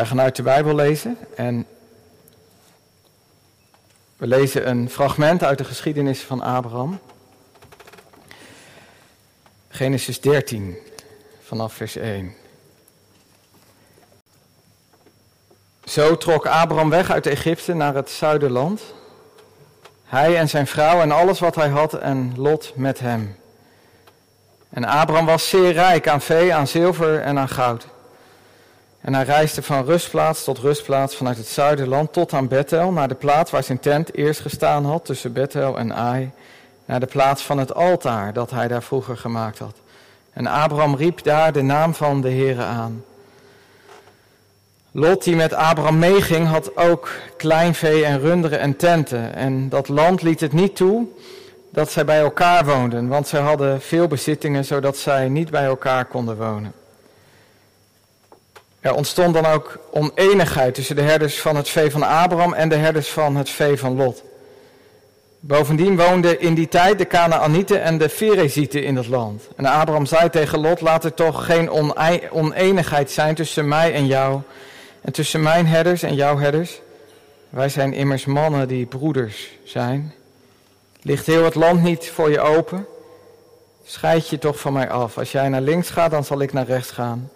Wij gaan uit de Bijbel lezen en we lezen een fragment uit de geschiedenis van Abraham. Genesis 13, vanaf vers 1. Zo trok Abraham weg uit Egypte naar het zuiderland. Hij en zijn vrouw en alles wat hij had en Lot met hem. En Abraham was zeer rijk aan vee, aan zilver en aan goud. En hij reisde van rustplaats tot rustplaats vanuit het zuiderland tot aan Bethel, naar de plaats waar zijn tent eerst gestaan had tussen Bethel en Ai, naar de plaats van het altaar dat hij daar vroeger gemaakt had. En Abraham riep daar de naam van de Heere aan. Lot, die met Abraham meeging, had ook kleinvee en runderen en tenten. En dat land liet het niet toe dat zij bij elkaar woonden, want zij hadden veel bezittingen, zodat zij niet bij elkaar konden wonen. Er ontstond dan ook oneenigheid tussen de herders van het vee van Abraham en de herders van het vee van Lot. Bovendien woonden in die tijd de Canaanieten en de Ferezieten in het land. En Abraham zei tegen Lot, laat er toch geen oneenigheid zijn tussen mij en jou en tussen mijn herders en jouw herders. Wij zijn immers mannen die broeders zijn. Ligt heel het land niet voor je open? Scheid je toch van mij af. Als jij naar links gaat, dan zal ik naar rechts gaan.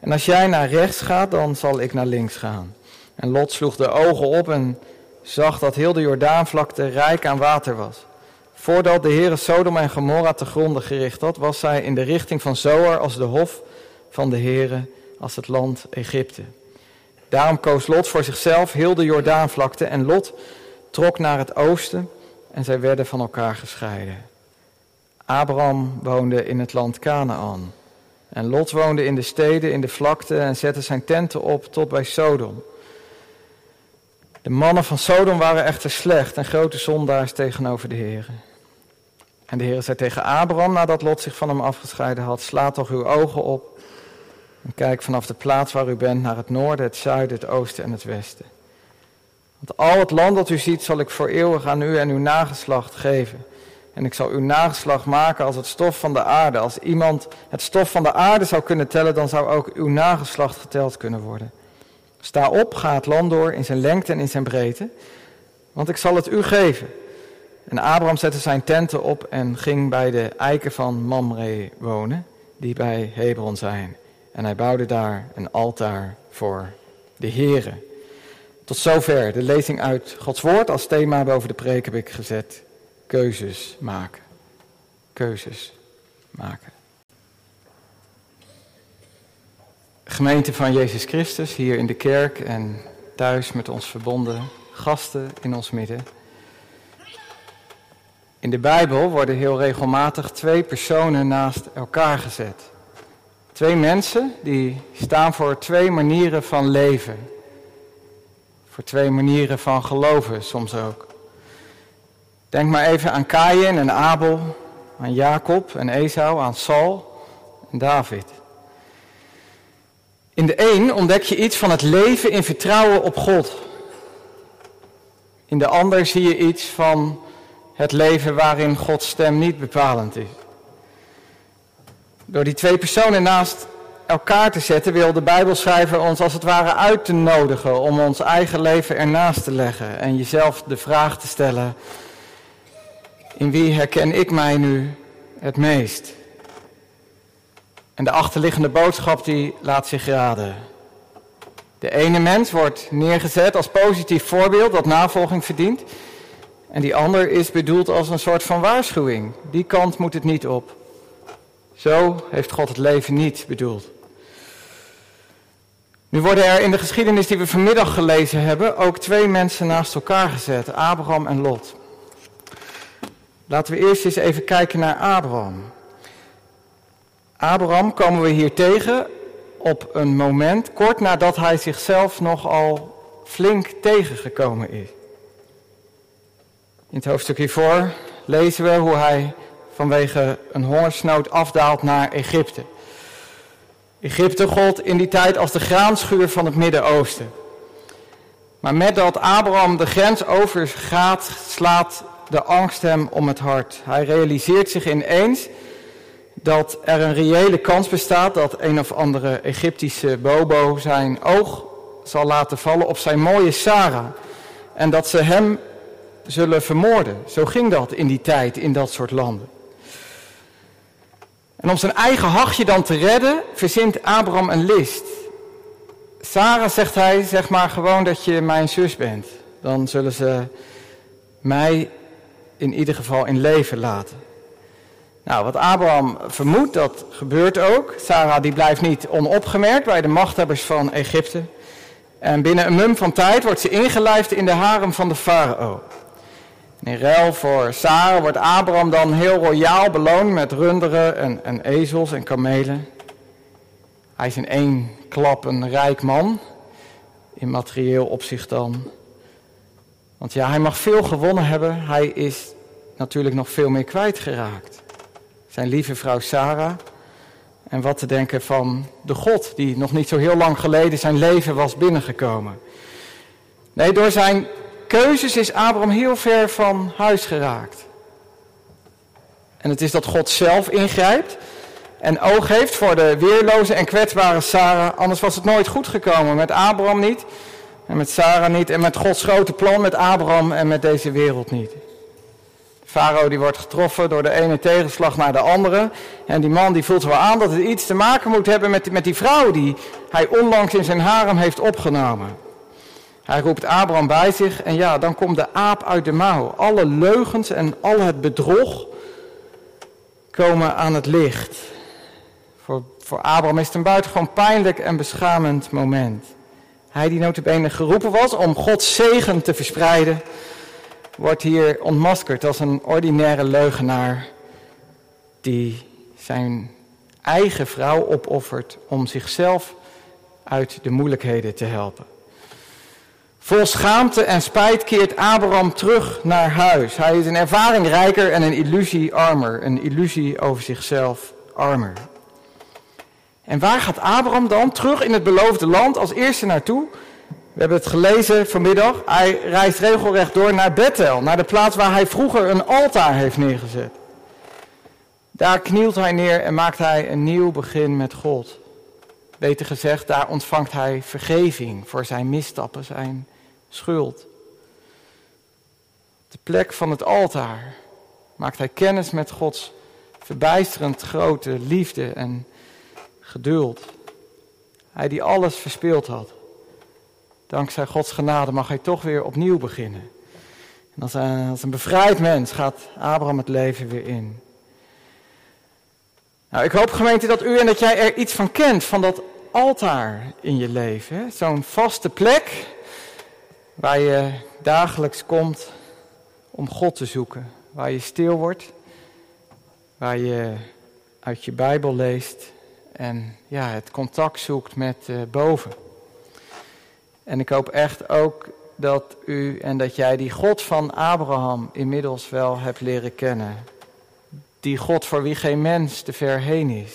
En als jij naar rechts gaat, dan zal ik naar links gaan. En Lot sloeg de ogen op en zag dat heel de Jordaanvlakte rijk aan water was. Voordat de Heere Sodom en Gomorra te gronden gericht had, was zij in de richting van Zoar als de hof van de Heere, als het land Egypte. Daarom koos Lot voor zichzelf heel de Jordaanvlakte en Lot trok naar het oosten en zij werden van elkaar gescheiden. Abraham woonde in het land Canaan. En Lot woonde in de steden, in de vlakte en zette zijn tenten op tot bij Sodom. De mannen van Sodom waren echter slecht en grote zondaars tegenover de Heer. En de Heer zei tegen Abraham, nadat Lot zich van hem afgescheiden had, sla toch uw ogen op en kijk vanaf de plaats waar u bent naar het noorden, het zuiden, het oosten en het westen. Want al het land dat u ziet zal ik voor eeuwig aan u en uw nageslacht geven. En ik zal uw nageslacht maken als het stof van de aarde. Als iemand het stof van de aarde zou kunnen tellen, dan zou ook uw nageslacht geteld kunnen worden. Sta op, ga het land door in zijn lengte en in zijn breedte, want ik zal het u geven. En Abraham zette zijn tenten op en ging bij de eiken van Mamre wonen, die bij Hebron zijn. En hij bouwde daar een altaar voor de Here. Tot zover de lezing uit Gods woord. Als thema boven de preek heb ik gezet keuzes maken. Keuzes maken. Gemeente van Jezus Christus, hier in de kerk en thuis met ons verbonden, gasten in ons midden. In de Bijbel worden heel regelmatig twee personen naast elkaar gezet. Twee mensen die staan voor twee manieren van leven. Voor twee manieren van geloven soms ook. Denk maar even aan Kaïn en Abel, aan Jacob en Esau, aan Saul en David. In de een ontdek je iets van het leven in vertrouwen op God. In de ander zie je iets van het leven waarin Gods stem niet bepalend is. Door die twee personen naast elkaar te zetten, wil de Bijbelschrijver ons als het ware uit te nodigen om ons eigen leven ernaast te leggen en jezelf de vraag te stellen: in wie herken ik mij nu het meest? En de achterliggende boodschap die laat zich raden. De ene mens wordt neergezet als positief voorbeeld dat navolging verdient. En die ander is bedoeld als een soort van waarschuwing. Die kant moet het niet op. Zo heeft God het leven niet bedoeld. Nu worden er in de geschiedenis die we vanmiddag gelezen hebben ook twee mensen naast elkaar gezet, Abraham en Lot. Laten we eerst eens even kijken naar Abraham. Abraham komen we hier tegen op een moment kort nadat hij zichzelf nogal flink tegengekomen is. In het hoofdstuk hiervoor lezen we hoe hij vanwege een hongersnood afdaalt naar Egypte. Egypte gold in die tijd als de graanschuur van het Midden-Oosten. Maar met dat Abraham de grens overgaat, slaat de angst hem om het hart. Hij realiseert zich ineens dat er een reële kans bestaat dat een of andere Egyptische bobo zijn oog zal laten vallen op zijn mooie Sarah. En dat ze hem zullen vermoorden. Zo ging dat in die tijd in dat soort landen. En om zijn eigen hachje dan te redden, verzint Abraham een list. Sarah zegt hij, zeg maar gewoon dat je mijn zus bent. Dan zullen ze mij in ieder geval in leven laten. Nou, wat Abraham vermoedt, dat gebeurt ook. Sarah die blijft niet onopgemerkt bij de machthebbers van Egypte. En binnen een mum van tijd wordt ze ingelijfd in de harem van de farao. In ruil voor Sarah wordt Abraham dan heel royaal beloond met runderen en, en ezels en kamelen. Hij is in één klap een rijk man, in materieel opzicht dan. Want ja, hij mag veel gewonnen hebben, hij is natuurlijk nog veel meer kwijtgeraakt. Zijn lieve vrouw Sarah. En wat te denken van de God die nog niet zo heel lang geleden zijn leven was binnengekomen. Nee, door zijn keuzes is Abraham heel ver van huis geraakt. En het is dat God zelf ingrijpt en oog heeft voor de weerloze en kwetsbare Sarah. Anders was het nooit goed gekomen. Met Abraham niet en met Sarah niet en met Gods grote plan met Abraham en met deze wereld niet. Farao die wordt getroffen door de ene tegenslag naar de andere. En die man die voelt wel aan dat het iets te maken moet hebben met, met die vrouw die hij onlangs in zijn harem heeft opgenomen. Hij roept Abraham bij zich en ja, dan komt de aap uit de mouw. Alle leugens en al het bedrog komen aan het licht. Voor, voor Abraham is het een buitengewoon pijnlijk en beschamend moment. Hij die notabene geroepen was om Gods zegen te verspreiden, wordt hier ontmaskerd als een ordinaire leugenaar die zijn eigen vrouw opoffert om zichzelf uit de moeilijkheden te helpen. Vol schaamte en spijt keert Abraham terug naar huis. Hij is een ervaringrijker en een illusie armer. Een illusie over zichzelf armer. En waar gaat Abraham dan terug in het beloofde land als eerste naartoe? We hebben het gelezen vanmiddag. Hij reist regelrecht door naar Bethel, naar de plaats waar hij vroeger een altaar heeft neergezet. Daar knielt hij neer en maakt hij een nieuw begin met God. Beter gezegd, daar ontvangt hij vergeving voor zijn misstappen, zijn schuld. De plek van het altaar maakt hij kennis met Gods verbijsterend grote liefde en geduld. Hij die alles verspeeld had. Dankzij Gods genade mag hij toch weer opnieuw beginnen. En als een, als een bevrijd mens gaat Abraham het leven weer in. Nou, ik hoop gemeente dat u en dat jij er iets van kent, van dat altaar in je leven. Zo'n vaste plek waar je dagelijks komt om God te zoeken. Waar je stil wordt, waar je uit je Bijbel leest en ja, het contact zoekt met uh, boven. En ik hoop echt ook dat u en dat jij die God van Abraham inmiddels wel hebt leren kennen. Die God voor wie geen mens te ver heen is.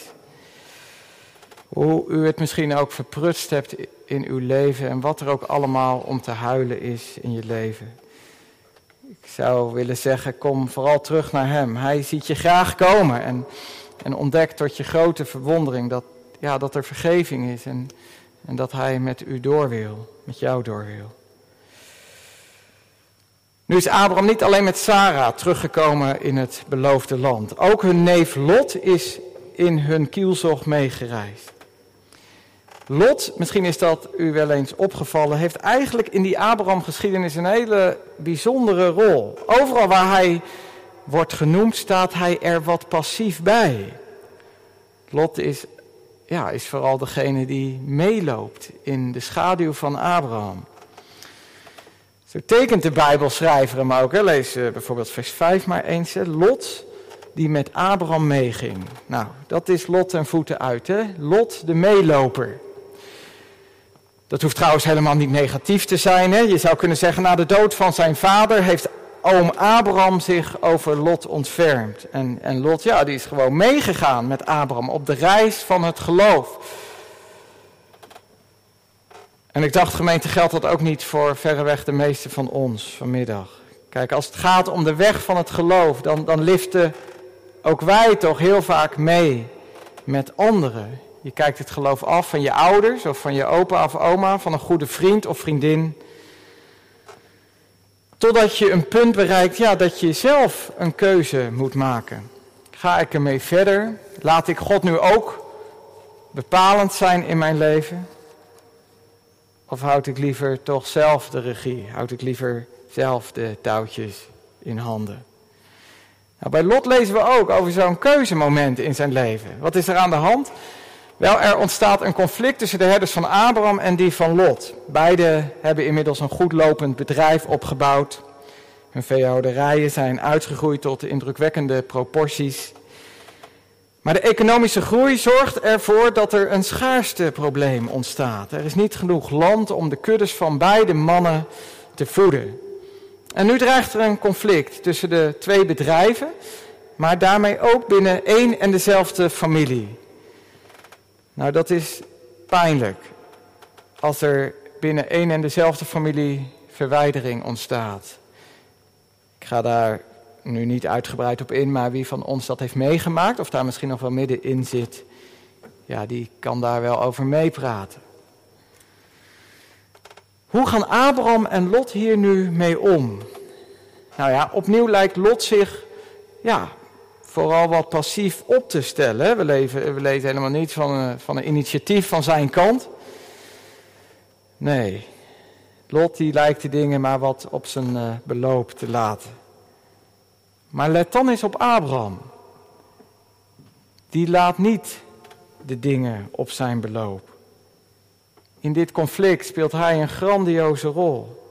Hoe u het misschien ook verprutst hebt in uw leven en wat er ook allemaal om te huilen is in je leven. Ik zou willen zeggen, kom vooral terug naar Hem. Hij ziet je graag komen en, en ontdekt tot je grote verwondering dat, ja, dat er vergeving is en, en dat Hij met u door wil, met jou door wil. Nu is Abraham niet alleen met Sarah teruggekomen in het beloofde land. Ook hun neef Lot is in hun kielzog meegereisd. Lot, misschien is dat u wel eens opgevallen, heeft eigenlijk in die Abraham-geschiedenis een hele bijzondere rol. Overal waar hij wordt genoemd, staat hij er wat passief bij. Lot is, ja, is vooral degene die meeloopt in de schaduw van Abraham. Zo tekent de Bijbelschrijver hem ook. Hè. Lees uh, bijvoorbeeld vers 5 maar eens. Lot die met Abraham meeging. Nou, dat is Lot ten voeten uit. Hè. Lot de meeloper. Dat hoeft trouwens helemaal niet negatief te zijn. Hè? Je zou kunnen zeggen, na de dood van zijn vader heeft oom Abraham zich over Lot ontfermd. En, en Lot, ja, die is gewoon meegegaan met Abraham op de reis van het geloof. En ik dacht, gemeente, geldt dat ook niet voor verreweg de meeste van ons vanmiddag. Kijk, als het gaat om de weg van het geloof, dan, dan liften ook wij toch heel vaak mee met anderen Je kijkt het geloof af van je ouders of van je opa of oma, van een goede vriend of vriendin. Totdat je een punt bereikt ja, dat je zelf een keuze moet maken. Ga ik ermee verder? Laat ik God nu ook bepalend zijn in mijn leven? Of houd ik liever toch zelf de regie? Houd ik liever zelf de touwtjes in handen? Nou, bij Lot lezen we ook over zo'n keuzemoment in zijn leven. Wat is er aan de hand? Wel, er ontstaat een conflict tussen de herders van Abraham en die van Lot. Beide hebben inmiddels een goed lopend bedrijf opgebouwd. Hun veehouderijen zijn uitgegroeid tot indrukwekkende proporties. Maar de economische groei zorgt ervoor dat er een schaarste probleem ontstaat. Er is niet genoeg land om de kuddes van beide mannen te voeden. En nu dreigt er een conflict tussen de twee bedrijven, maar daarmee ook binnen één en dezelfde familie. Nou, dat is pijnlijk als er binnen één en dezelfde familie verwijdering ontstaat. Ik ga daar nu niet uitgebreid op in, maar wie van ons dat heeft meegemaakt, of daar misschien nog wel middenin zit, ja, die kan daar wel over meepraten. Hoe gaan Abraham en Lot hier nu mee om? Nou ja, opnieuw lijkt Lot zich ja, vooral wat passief op te stellen. We, leven, we helemaal niets van een, van een initiatief van zijn kant. Nee, Lot die lijkt de dingen maar wat op zijn uh, beloop te laten. Maar let dan eens op Abraham. Die laat niet de dingen op zijn beloop. In dit conflict speelt hij een grandioze rol.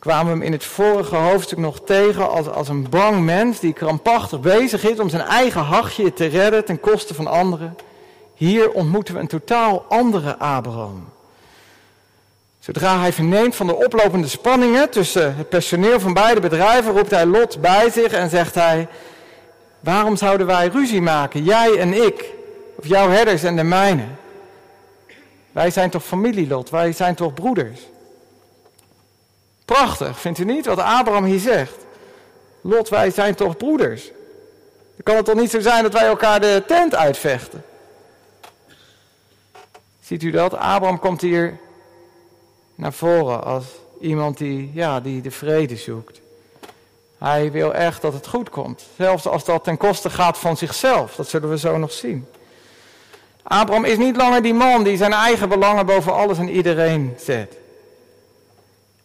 Kwamen we hem in het vorige hoofdstuk nog tegen als, als een bang mens die krampachtig bezig is om zijn eigen hachje te redden ten koste van anderen. Hier ontmoeten we een totaal andere Abraham. Zodra hij verneemt van de oplopende spanningen tussen het personeel van beide bedrijven, roept hij Lot bij zich en zegt hij: Waarom zouden wij ruzie maken, jij en ik, of jouw herders en de mijne? Wij zijn toch familie, Lot, wij zijn toch broeders? Prachtig, vindt u niet wat Abraham hier zegt? Lot, wij zijn toch broeders? Dan kan het toch niet zo zijn dat wij elkaar de tent uitvechten? Ziet u dat? Abraham komt hier naar voren als iemand die, ja, die de vrede zoekt. Hij wil echt dat het goed komt. Zelfs als dat ten koste gaat van zichzelf. Dat zullen we zo nog zien. Abraham is niet langer die man die zijn eigen belangen boven alles en iedereen zet.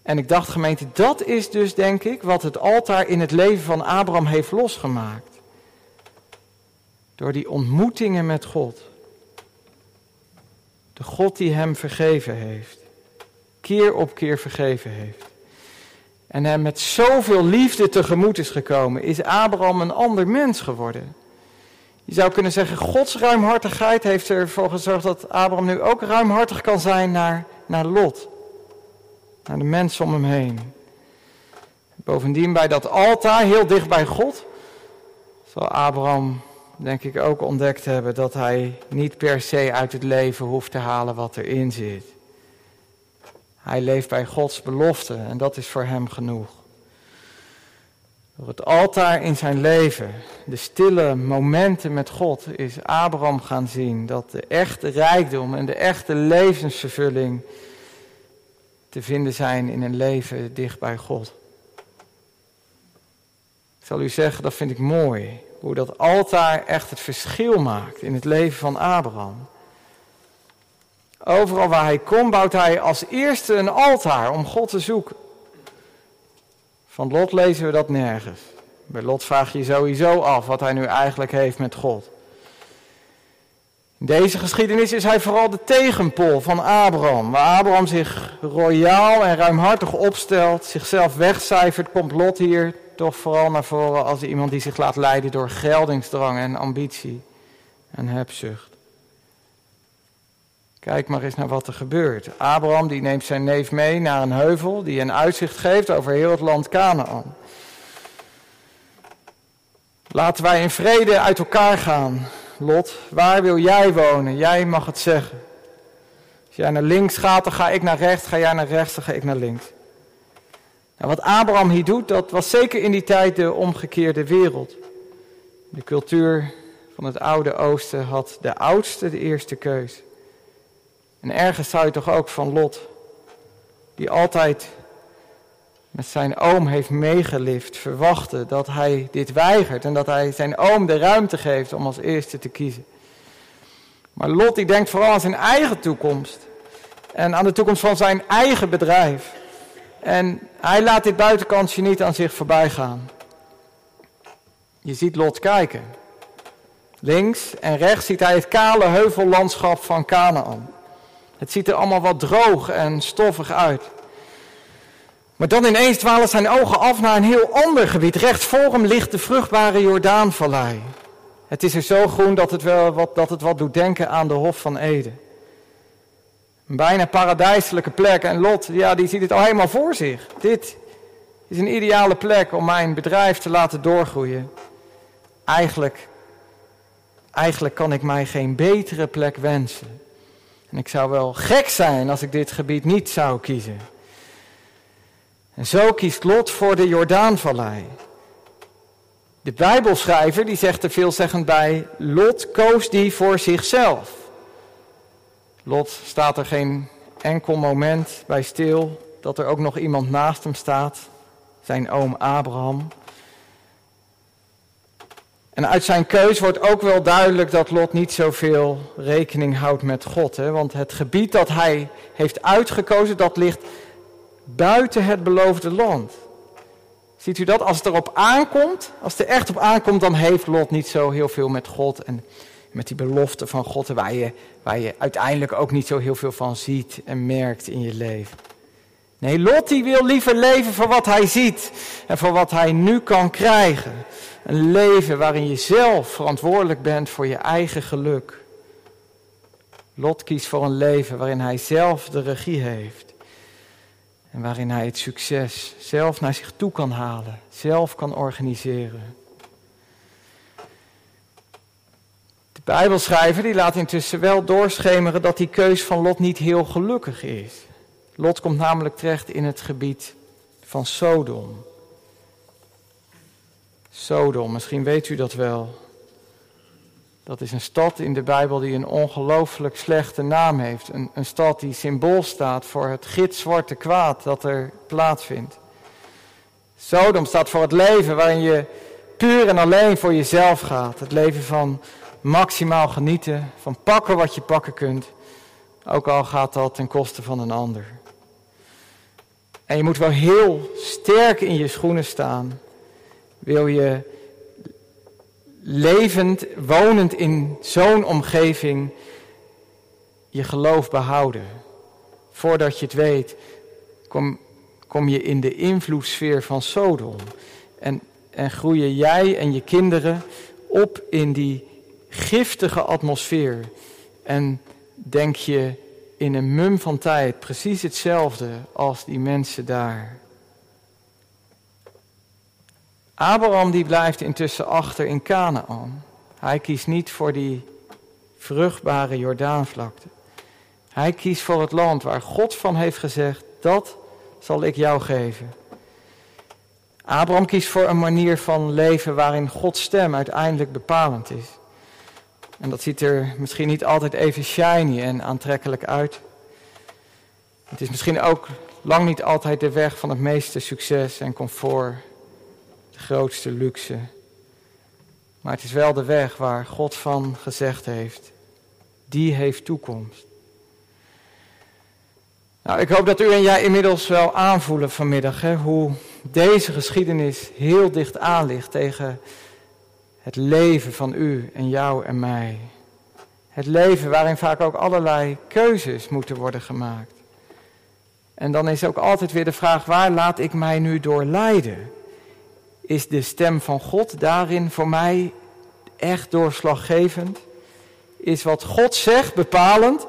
En ik dacht, gemeente, dat is dus denk ik wat het altaar in het leven van Abraham heeft losgemaakt. Door die ontmoetingen met God. De God die hem vergeven heeft keer op keer vergeven heeft. En hem met zoveel liefde tegemoet is gekomen, is Abraham een ander mens geworden. Je zou kunnen zeggen, Gods ruimhartigheid heeft ervoor gezorgd dat Abraham nu ook ruimhartig kan zijn naar, naar Lot. Naar de mensen om hem heen. Bovendien bij dat altaar, heel dicht bij God, zal Abraham denk ik ook ontdekt hebben dat hij niet per se uit het leven hoeft te halen wat erin zit. Hij leeft bij Gods belofte en dat is voor hem genoeg. Door het altaar in zijn leven, de stille momenten met God, is Abraham gaan zien dat de echte rijkdom en de echte levensvervulling te vinden zijn in een leven dicht bij God. Ik zal u zeggen, dat vind ik mooi, hoe dat altaar echt het verschil maakt in het leven van Abraham. Overal waar hij komt, bouwt hij als eerste een altaar om God te zoeken. Van Lot lezen we dat nergens. Bij Lot vraag je sowieso af wat hij nu eigenlijk heeft met God. In deze geschiedenis is hij vooral de tegenpol van Abraham. Waar Abraham zich royaal en ruimhartig opstelt, zichzelf wegcijfert, komt Lot hier toch vooral naar voren als iemand die zich laat leiden door geldingsdrang en ambitie en hebzucht. Kijk maar eens naar wat er gebeurt. Abraham die neemt zijn neef mee naar een heuvel die een uitzicht geeft over heel het land Canaan. Laten wij in vrede uit elkaar gaan. Lot, waar wil jij wonen? Jij mag het zeggen. Als jij naar links gaat, dan ga ik naar rechts. Ga jij naar rechts, dan ga ik naar links. Nou, wat Abraham hier doet, dat was zeker in die tijd de omgekeerde wereld. De cultuur van het oude oosten had de oudste de eerste keus. En ergens zou je toch ook van Lot, die altijd met zijn oom heeft meegelift, verwachten dat hij dit weigert en dat hij zijn oom de ruimte geeft om als eerste te kiezen. Maar Lot die denkt vooral aan zijn eigen toekomst en aan de toekomst van zijn eigen bedrijf. En hij laat dit buitenkantje niet aan zich voorbij gaan. Je ziet Lot kijken. Links en rechts ziet hij het kale heuvellandschap van Canaan. Het ziet er allemaal wat droog en stoffig uit. Maar dan ineens dwalen zijn ogen af naar een heel ander gebied. Rechts voor hem ligt de vruchtbare Jordaanvallei. Het is er zo groen dat het, wel wat, dat het wat doet denken aan de Hof van Eden. Een bijna paradijselijke plek. En Lot, ja, die ziet het al helemaal voor zich. Dit is een ideale plek om mijn bedrijf te laten doorgroeien. Eigenlijk, eigenlijk kan ik mij geen betere plek wensen. En ik zou wel gek zijn als ik dit gebied niet zou kiezen. En zo kiest Lot voor de Jordaanvallei. De Bijbelschrijver die zegt er veelzeggend bij, Lot koos die voor zichzelf. Lot staat er geen enkel moment bij stil dat er ook nog iemand naast hem staat, zijn oom Abraham. En uit zijn keus wordt ook wel duidelijk dat Lot niet zoveel rekening houdt met God. Hè? Want het gebied dat hij heeft uitgekozen, dat ligt buiten het beloofde land. Ziet u dat? Als het erop aankomt, als het er echt op aankomt, dan heeft Lot niet zo heel veel met God en met die belofte van God, waar je, waar je uiteindelijk ook niet zo heel veel van ziet en merkt in je leven. Nee, Lot die wil liever leven voor wat hij ziet en voor wat hij nu kan krijgen. Een leven waarin je zelf verantwoordelijk bent voor je eigen geluk. Lot kiest voor een leven waarin hij zelf de regie heeft. En waarin hij het succes zelf naar zich toe kan halen, zelf kan organiseren. De Bijbelschrijver die laat intussen wel doorschemeren dat die keus van Lot niet heel gelukkig is. Lot komt namelijk terecht in het gebied van Sodom. Sodom, misschien weet u dat wel. Dat is een stad in de Bijbel die een ongelooflijk slechte naam heeft. Een, een stad die symbool staat voor het gitzwarte kwaad dat er plaatsvindt. Sodom staat voor het leven waarin je puur en alleen voor jezelf gaat. Het leven van maximaal genieten, van pakken wat je pakken kunt. Ook al gaat dat ten koste van een ander. En je moet wel heel sterk in je schoenen staan. Wil je levend, wonend in zo'n omgeving, je geloof behouden. Voordat je het weet, kom, kom je in de invloedssfeer van Sodom. En, en groeien jij en je kinderen op in die giftige atmosfeer. En denk je in een mum van tijd precies hetzelfde als die mensen daar. Abraham die blijft intussen achter in Canaan. Hij kiest niet voor die vruchtbare Jordaanvlakte. Hij kiest voor het land waar God van heeft gezegd, dat zal ik jou geven. Abraham kiest voor een manier van leven waarin Gods stem uiteindelijk bepalend is. En dat ziet er misschien niet altijd even shiny en aantrekkelijk uit. Het is misschien ook lang niet altijd de weg van het meeste succes en comfort de grootste luxe. Maar het is wel de weg waar God van gezegd heeft, die heeft toekomst. Nou, ik hoop dat u en jij inmiddels wel aanvoelen vanmiddag hè, hoe deze geschiedenis heel dicht aan ligt tegen het leven van u en jou en mij. Het leven waarin vaak ook allerlei keuzes moeten worden gemaakt. En dan is ook altijd weer de vraag, waar laat ik mij nu door leiden? Is de stem van God daarin voor mij echt doorslaggevend? Is wat God zegt bepalend?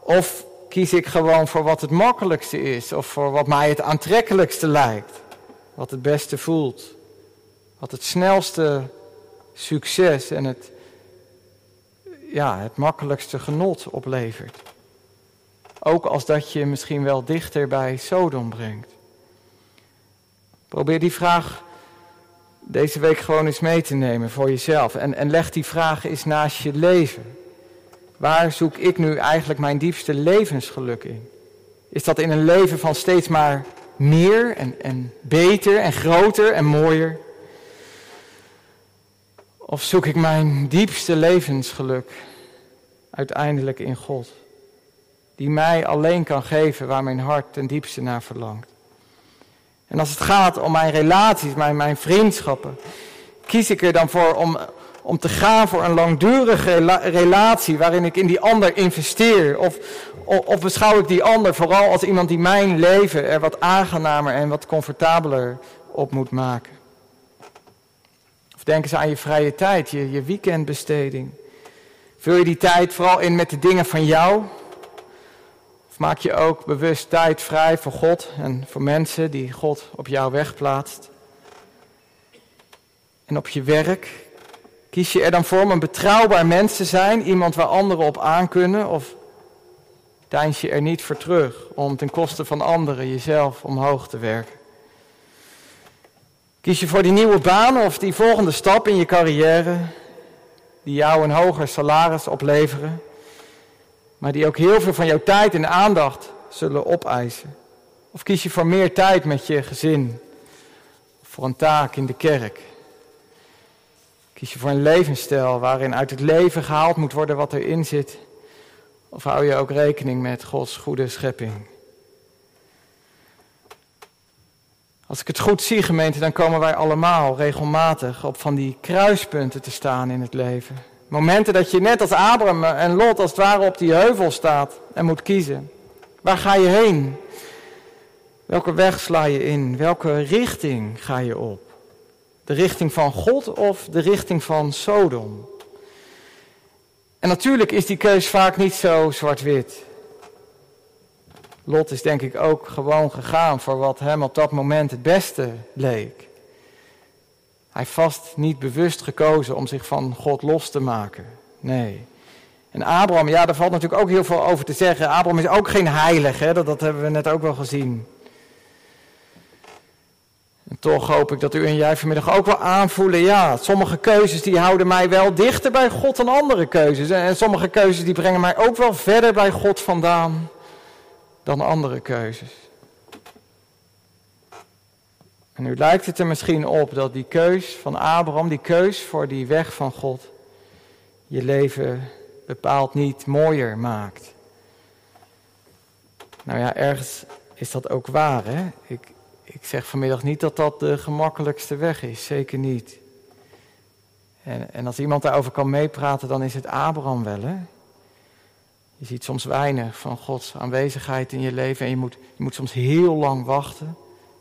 Of kies ik gewoon voor wat het makkelijkste is? Of voor wat mij het aantrekkelijkste lijkt? Wat het beste voelt? Wat het snelste succes en het, ja, het makkelijkste genot oplevert? Ook als dat je misschien wel dichter bij Sodom brengt. Probeer die vraag deze week gewoon eens mee te nemen voor jezelf. En, en leg die vraag eens naast je leven. Waar zoek ik nu eigenlijk mijn diepste levensgeluk in? Is dat in een leven van steeds maar meer en, en beter en groter en mooier? Of zoek ik mijn diepste levensgeluk uiteindelijk in God? Die mij alleen kan geven waar mijn hart ten diepste naar verlangt. En als het gaat om mijn relaties, mijn, mijn vriendschappen, kies ik er dan voor om, om te gaan voor een langdurige relatie waarin ik in die ander investeer? Of, of, beschouw ik die ander vooral als iemand die mijn leven er wat aangenamer en wat comfortabeler op moet maken? Of denk eens aan je vrije tijd, je, je weekendbesteding. Vul je die tijd vooral in met de dingen van jou? Of maak je ook bewust tijd vrij voor God en voor mensen die God op jouw weg plaatst? En op je werk, kies je er dan voor om een betrouwbaar mens te zijn, iemand waar anderen op aankunnen? Of deins je er niet voor terug om ten koste van anderen jezelf omhoog te werken? Kies je voor die nieuwe baan of die volgende stap in je carrière, die jou een hoger salaris opleveren? Maar die ook heel veel van jouw tijd en aandacht zullen opeisen? Of kies je voor meer tijd met je gezin? Voor een taak in de kerk? Kies je voor een levensstijl waarin uit het leven gehaald moet worden wat erin zit? Of hou je ook rekening met Gods goede schepping? Als ik het goed zie, gemeente, dan komen wij allemaal regelmatig op van die kruispunten te staan in het leven. Momenten dat je net als Abraham en Lot als het ware op die heuvel staat en moet kiezen. Waar ga je heen? Welke weg sla je in? Welke richting ga je op? De richting van God of de richting van Sodom? En natuurlijk is die keus vaak niet zo zwart-wit. Lot is denk ik ook gewoon gegaan voor wat hem op dat moment het beste leek. Hij vast niet bewust gekozen om zich van God los te maken. Nee. En Abraham, ja, daar valt natuurlijk ook heel veel over te zeggen. Abraham is ook geen heilige, hè? Dat, dat hebben we net ook wel gezien. En toch hoop ik dat u en jij vanmiddag ook wel aanvoelen, ja, sommige keuzes die houden mij wel dichter bij God dan andere keuzes. En sommige keuzes die brengen mij ook wel verder bij God vandaan dan andere keuzes. En nu lijkt het er misschien op dat die keus van Abraham, die keus voor die weg van God, je leven bepaald niet mooier maakt. Nou ja, ergens is dat ook waar. Hè? Ik, ik zeg vanmiddag niet dat dat de gemakkelijkste weg is, zeker niet. En, en als iemand daarover kan meepraten, dan is het Abraham wel. Hè? Je ziet soms weinig van Gods aanwezigheid in je leven en je moet, je moet soms heel lang wachten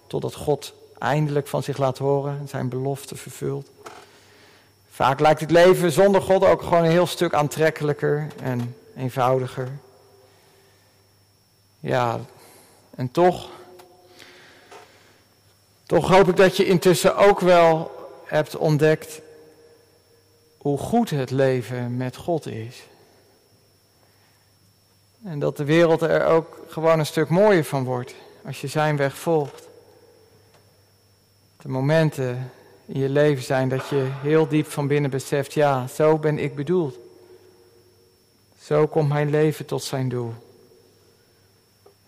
totdat God eindelijk van zich laat horen en zijn belofte vervult. Vaak lijkt het leven zonder God ook gewoon een heel stuk aantrekkelijker en eenvoudiger. Ja, en toch, toch hoop ik dat je intussen ook wel hebt ontdekt hoe goed het leven met God is. En dat de wereld er ook gewoon een stuk mooier van wordt als je zijn weg volgt de momenten in je leven zijn dat je heel diep van binnen beseft, ja, zo ben ik bedoeld. Zo komt mijn leven tot zijn doel.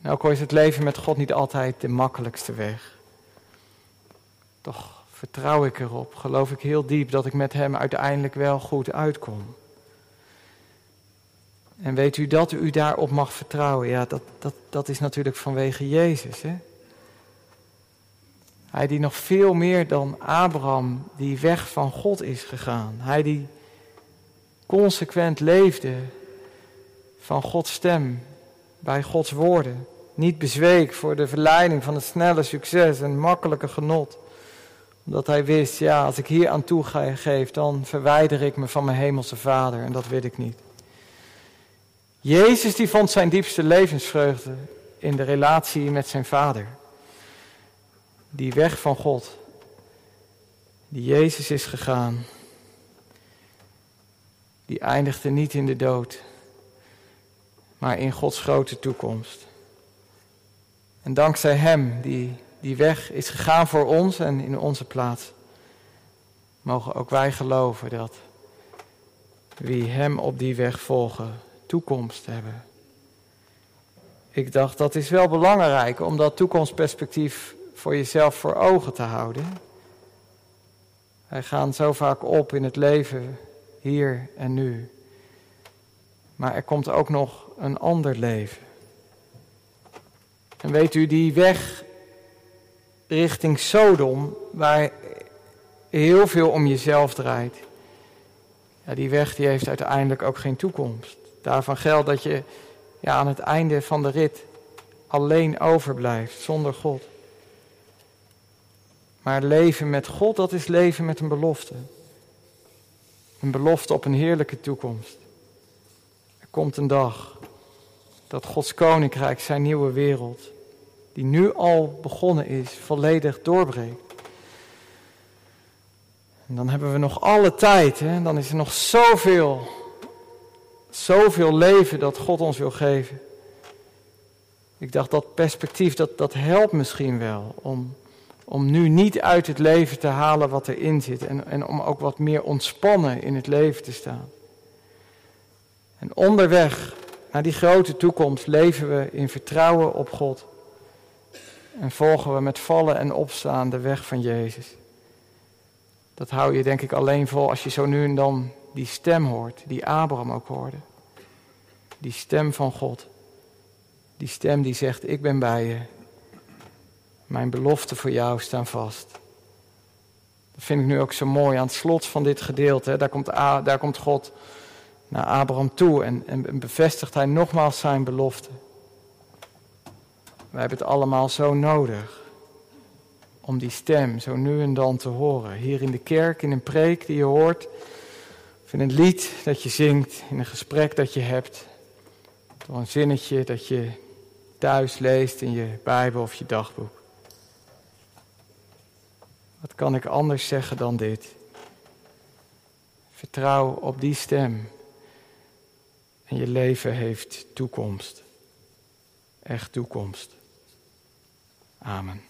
En ook al is het leven met God niet altijd de makkelijkste weg. Toch vertrouw ik erop, geloof ik heel diep dat ik met Hem uiteindelijk wel goed uitkom. En weet u dat u daarop mag vertrouwen? Ja, dat, dat, dat is natuurlijk vanwege Jezus. Hè? Hij die nog veel meer dan Abraham die weg van God is gegaan. Hij die consequent leefde van Gods stem, bij Gods woorden. Niet bezweek voor de verleiding van het snelle succes en makkelijke genot. Omdat hij wist, ja, als ik hier aan toe geef, dan verwijder ik me van mijn hemelse vader en dat wil ik niet. Jezus die vond zijn diepste levensvreugde in de relatie met zijn vader die weg van God, die Jezus is gegaan, die eindigde niet in de dood, maar in Gods grote toekomst. En dankzij Hem, die die weg is gegaan voor ons en in onze plaats, mogen ook wij geloven dat wie Hem op die weg volgen, toekomst hebben. Ik dacht, dat is wel belangrijk om dat toekomstperspectief voor jezelf voor ogen te houden. Wij gaan zo vaak op in het leven, hier en nu. Maar er komt ook nog een ander leven. En weet u, die weg richting Sodom, waar heel veel om jezelf draait, ja, die weg die heeft uiteindelijk ook geen toekomst. Daarvan geldt dat je ja, aan het einde van de rit alleen overblijft, zonder God. Maar leven met God, dat is leven met een belofte. Een belofte op een heerlijke toekomst. Er komt een dag dat Gods koninkrijk, zijn nieuwe wereld, die nu al begonnen is, volledig doorbreekt. En dan hebben we nog alle tijd, hè? dan is er nog zoveel, zoveel leven dat God ons wil geven. Ik dacht dat perspectief, dat, dat helpt misschien wel om, om nu niet uit het leven te halen wat erin zit en, en om ook wat meer ontspannen in het leven te staan. En onderweg naar die grote toekomst leven we in vertrouwen op God en volgen we met vallen en opstaan de weg van Jezus. Dat hou je denk ik alleen vol als je zo nu en dan die stem hoort, die Abraham ook hoorde. Die stem van God. Die stem die zegt, ik ben bij je. Mijn beloften voor jou staan vast. Dat vind ik nu ook zo mooi aan het slot van dit gedeelte. Daar komt, daar komt God naar Abraham toe en, en bevestigt hij nogmaals zijn belofte. Wij hebben het allemaal zo nodig om die stem zo nu en dan te horen. Hier in de kerk, in een preek die je hoort, of in een lied dat je zingt, in een gesprek dat je hebt, door een zinnetje dat je thuis leest in je Bijbel of je dagboek. Wat kan ik anders zeggen dan dit? Vertrouw op die stem. En je leven heeft toekomst. Echt toekomst. Amen.